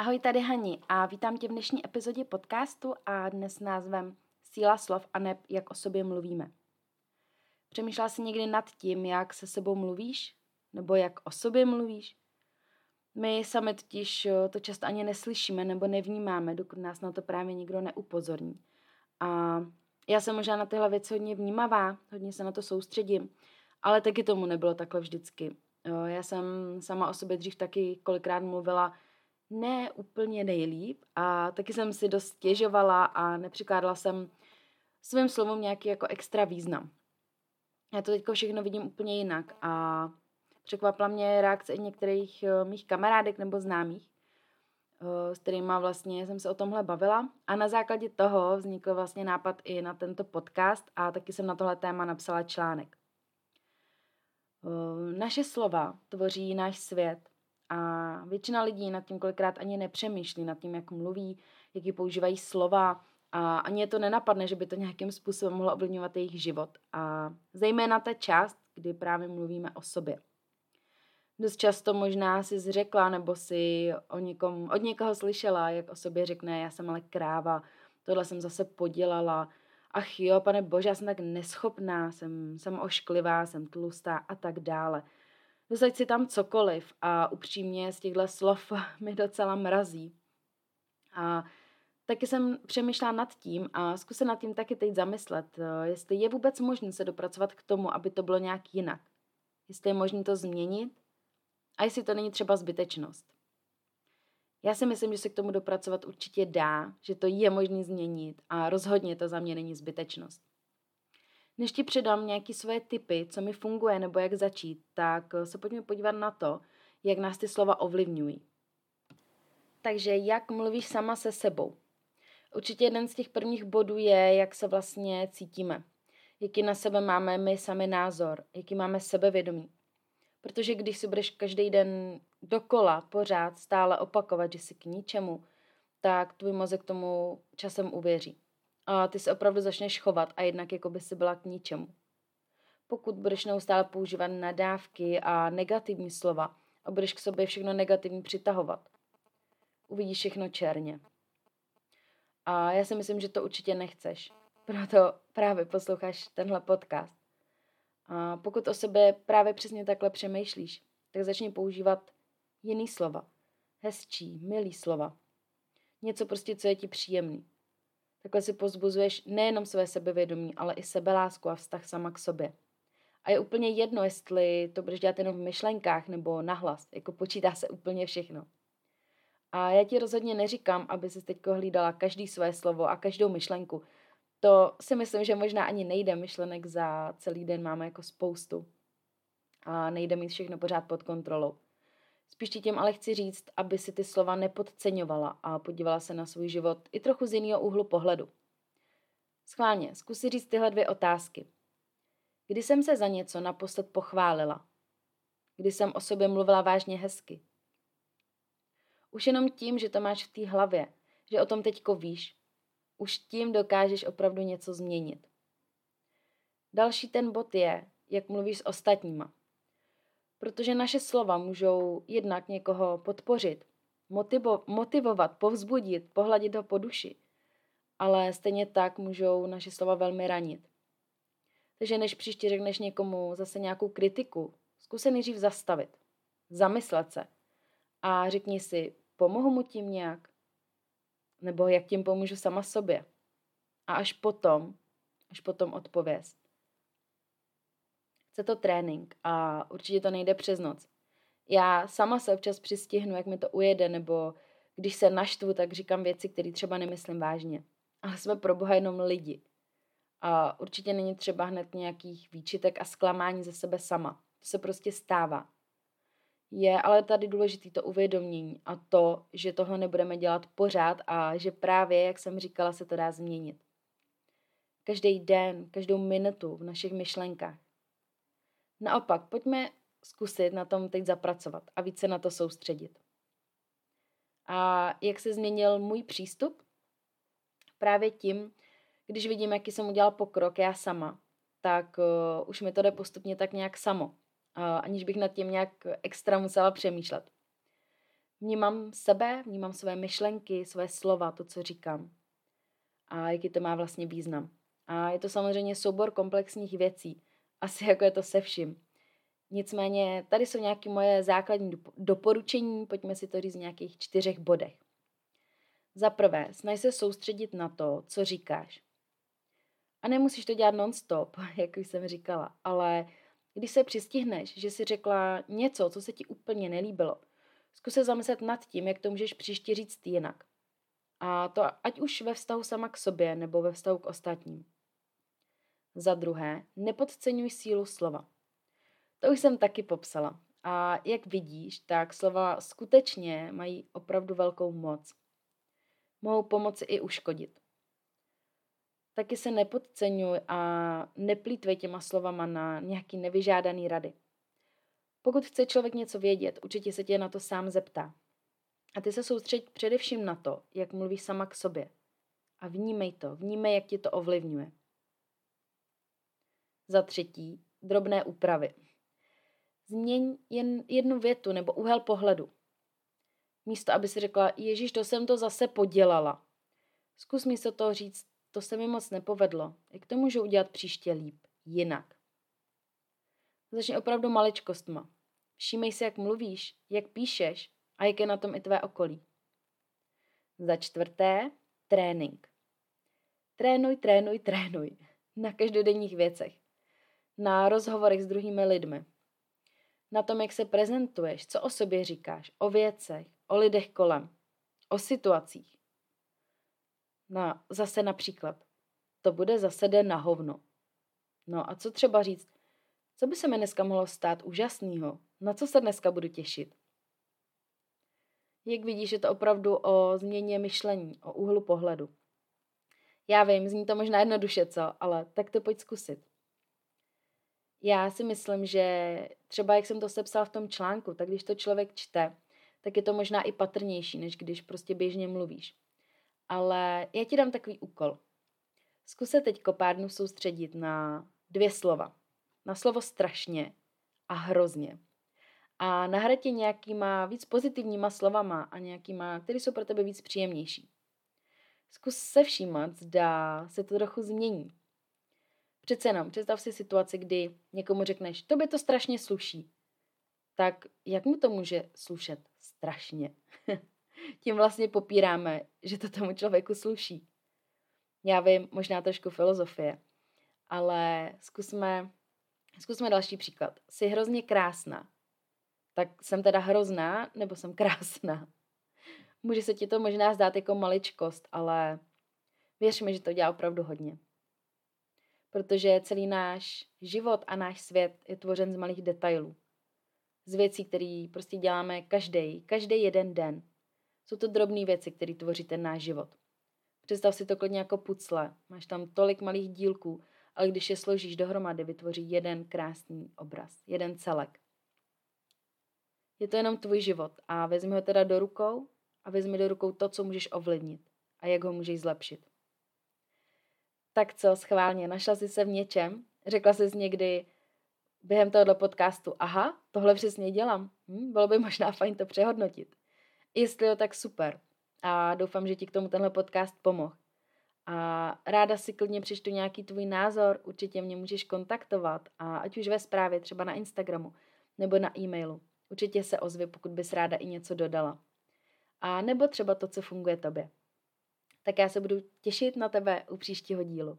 Ahoj, tady Hani a vítám tě v dnešní epizodě podcastu a dnes názvem Síla slov a neb, jak o sobě mluvíme. Přemýšlela jsi někdy nad tím, jak se sebou mluvíš? Nebo jak o sobě mluvíš? My sami totiž eh, to často ani neslyšíme nebo nevnímáme, dokud nás na to právě nikdo neupozorní. A já jsem možná na tyhle věci hodně vnímavá, hodně se na to soustředím, ale taky tomu nebylo takhle vždycky. Eh, já jsem sama o sobě dřív taky kolikrát mluvila ne úplně nejlíp a taky jsem si dost stěžovala a nepřikládala jsem svým slovům nějaký jako extra význam. Já to teď všechno vidím úplně jinak a překvapila mě reakce i některých uh, mých kamarádek nebo známých, uh, s kterými vlastně jsem se o tomhle bavila a na základě toho vznikl vlastně nápad i na tento podcast a taky jsem na tohle téma napsala článek. Uh, naše slova tvoří náš svět a většina lidí nad tím kolikrát ani nepřemýšlí, nad tím, jak mluví, jaký používají slova a ani je to nenapadne, že by to nějakým způsobem mohlo ovlivňovat jejich život. A zejména ta část, kdy právě mluvíme o sobě. Dost často možná si zřekla nebo si o někom, od někoho slyšela, jak o sobě řekne, já jsem ale kráva, tohle jsem zase podělala, ach jo, pane bože, já jsem tak neschopná, jsem, jsem ošklivá, jsem tlustá a tak dále dosaď si tam cokoliv a upřímně z těchto slov mi docela mrazí. A taky jsem přemýšlela nad tím a zkusím nad tím taky teď zamyslet, eh, jestli je vůbec možné se dopracovat k tomu, aby to bylo nějak jinak. Jestli je možné to změnit a jestli to není třeba zbytečnost. Já si myslím, že se k tomu dopracovat určitě dá, že to je možné změnit a rozhodně to za mě není zbytečnost. Než ti předám nějaké svoje typy, co mi funguje nebo jak začít, tak eh, se pojďme podívat na to, jak nás ty slova ovlivňují. Takže jak mluvíš sama se sebou? Určitě jeden z těch prvních bodů je, jak se vlastně cítíme. Jaký na sebe máme my sami názor, jaký máme sebevědomí. Protože když si budeš každý den dokola pořád stále opakovat, že jsi k ničemu, tak tvůj mozek tomu časem uvěří a ty se opravdu začneš chovat a jednak jako by si byla k ničemu. Pokud budeš neustále používat nadávky a negativní slova a budeš k sobě všechno negativní přitahovat, uvidíš všechno černě. A já si myslím, že to určitě nechceš. Proto právě posloucháš tenhle podcast. A pokud o sebe právě přesně takhle přemýšlíš, tak začni používat jiný slova. Hezčí, milý slova. Něco prostě, co je ti příjemný. Takhle si pozbuzuješ nejenom své sebevědomí, ale i sebelásku a vztah sama k sobě. A je úplně jedno, jestli to budeš dělat jenom v myšlenkách nebo nahlas, jako počítá se úplně všechno. A já ti rozhodně neříkám, aby si teď hlídala každý své slovo a každou myšlenku. To si myslím, že možná ani nejde, myšlenek za celý den máme jako spoustu. A nejde mít všechno pořád pod kontrolou. Spíš ti těm ale chci říct, aby si ty slova nepodceňovala a podívala se na svůj život i trochu z jiného úhlu pohledu. Schválně, zkus si říct tyhle dvě otázky. Kdy jsem se za něco naposled pochválila? Kdy jsem o sobě mluvila vážně hezky? Už jenom tím, že to máš v té hlavě, že o tom teďko víš, už tím dokážeš opravdu něco změnit. Další ten bod je, jak mluvíš s ostatníma. Protože naše slova můžou jednak někoho podpořit, motivo, motivovat, povzbudit, pohladit ho po duši. Ale stejně tak můžou naše slova velmi ranit. Takže než příště řekneš někomu zase nějakou kritiku, zkus se nejdřív zastavit, zamyslet se a řekni si, pomohu mu tím nějak? Nebo jak tím pomůžu sama sobě? A až potom, až potom odpověz. Chce to trénink a určitě to nejde přes noc. Já sama se občas přistihnu, jak mi to ujede, nebo když se naštvu, tak říkám věci, které třeba nemyslím vážně. Ale jsme pro boha jenom lidi. A určitě není třeba hned nějakých výčitek a zklamání ze sebe sama. To se prostě stává. Je ale tady důležité to uvědomění a to, že tohle nebudeme dělat pořád a že právě, jak jsem říkala, se to dá změnit. Každý den, každou minutu v našich myšlenkách. Naopak, pojďme zkusit na tom teď zapracovat a více na to soustředit. A jak se změnil můj přístup? Právě tím, když vidím, jaký jsem udělal pokrok já sama, tak uh, už mi to jde postupně tak nějak samo, uh, aniž bych nad tím nějak extra musela přemýšlet. Vnímám sebe, vnímám své myšlenky, své slova, to, co říkám. A jaký to má vlastně význam. A je to samozřejmě soubor komplexních věcí, asi jako je to se vším. Nicméně tady jsou nějaké moje základní doporučení, pojďme si to říct v nějakých čtyřech bodech. Za prvé, snaž se soustředit na to, co říkáš. A nemusíš to dělat non-stop, jak už jsem říkala, ale když se přistihneš, že si řekla něco, co se ti úplně nelíbilo, zkus se zamyslet nad tím, jak to můžeš příště říct jinak. A to ať už ve vztahu sama k sobě nebo ve vztahu k ostatním. Za druhé, nepodceňuj sílu slova. To už jsem taky popsala. A jak vidíš, tak slova skutečně mají opravdu velkou moc. Mohou pomoci i uškodit. Taky se nepodceňuj a neplýtvej těma slovama na nějaký nevyžádaný rady. Pokud chce člověk něco vědět, určitě se tě na to sám zeptá. A ty se soustředit především na to, jak mluvíš sama k sobě. A vnímej to, vnímej, jak ti to ovlivňuje. Za třetí, drobné úpravy. Změň jen jednu větu nebo úhel pohledu. Místo, aby si řekla, Ježíš, to jsem to zase podělala. Zkus místo toho říct, to se mi moc nepovedlo. Jak to můžu udělat příště líp, jinak? Začni opravdu maličkostma. Všímej si, jak mluvíš, jak píšeš a jak je na tom i tvé okolí. Za čtvrté, trénink. Trénuj, trénuj, trénuj. Na každodenních věcech. Na rozhovorech s druhými lidmi. Na tom, jak se prezentuješ, co o sobě říkáš, o věcech, o lidech kolem, o situacích. Na, zase například, to bude zase den na hovno. No a co třeba říct, co by se mi dneska mohlo stát úžasného? Na co se dneska budu těšit? Jak vidíš, je to opravdu o změně myšlení, o úhlu pohledu. Já vím, zní to možná jednoduše, co, ale tak to pojď zkusit. Já si myslím, že třeba jak jsem to sepsal v tom článku, tak když to člověk čte, tak je to možná i patrnější, než když prostě běžně mluvíš. Ale já ti dám takový úkol. Zkus se teď pár dnů soustředit na dvě slova. Na slovo strašně a hrozně. A nahradit je nějakýma víc pozitivníma slovama a nějakýma, které jsou pro tebe víc příjemnější. Zkus se všímat, zda se to trochu změní. Přece jenom, představ si situaci, kdy někomu řekneš, to by to strašně sluší. Tak jak mu to může slušet strašně? Tím vlastně popíráme, že to tomu člověku sluší. Já vím, možná trošku filozofie, ale zkusme, zkusme další příklad. Jsi hrozně krásná. Tak jsem teda hrozná, nebo jsem krásná? Může se ti to možná zdát jako maličkost, ale věř mi, že to dělá opravdu hodně. Protože celý náš život a náš svět je tvořen z malých detailů. Z věcí, které prostě děláme každý, každý jeden den. Jsou to drobné věci, které tvoří ten náš život. Představ si to klidně jako pucle. Máš tam tolik malých dílků, ale když je složíš dohromady, vytvoří jeden krásný obraz, jeden celek. Je to jenom tvůj život a vezmi ho teda do rukou a vezmi do rukou to, co můžeš ovlivnit a jak ho můžeš zlepšit. Tak co, schválně, našla jsi se v něčem? Řekla jsi někdy během tohoto podcastu, aha, tohle přesně dělám. Hm, bylo by možná fajn to přehodnotit. Jestli jo, tak super. A doufám, že ti k tomu tenhle podcast pomohl. A ráda si klidně přečtu nějaký tvůj názor, určitě mě můžeš kontaktovat, a ať už ve zprávě, třeba na Instagramu nebo na e-mailu. Určitě se ozvi, pokud bys ráda i něco dodala. A nebo třeba to, co funguje tobě. Tak já se budu těšit na tebe u příštího dílu.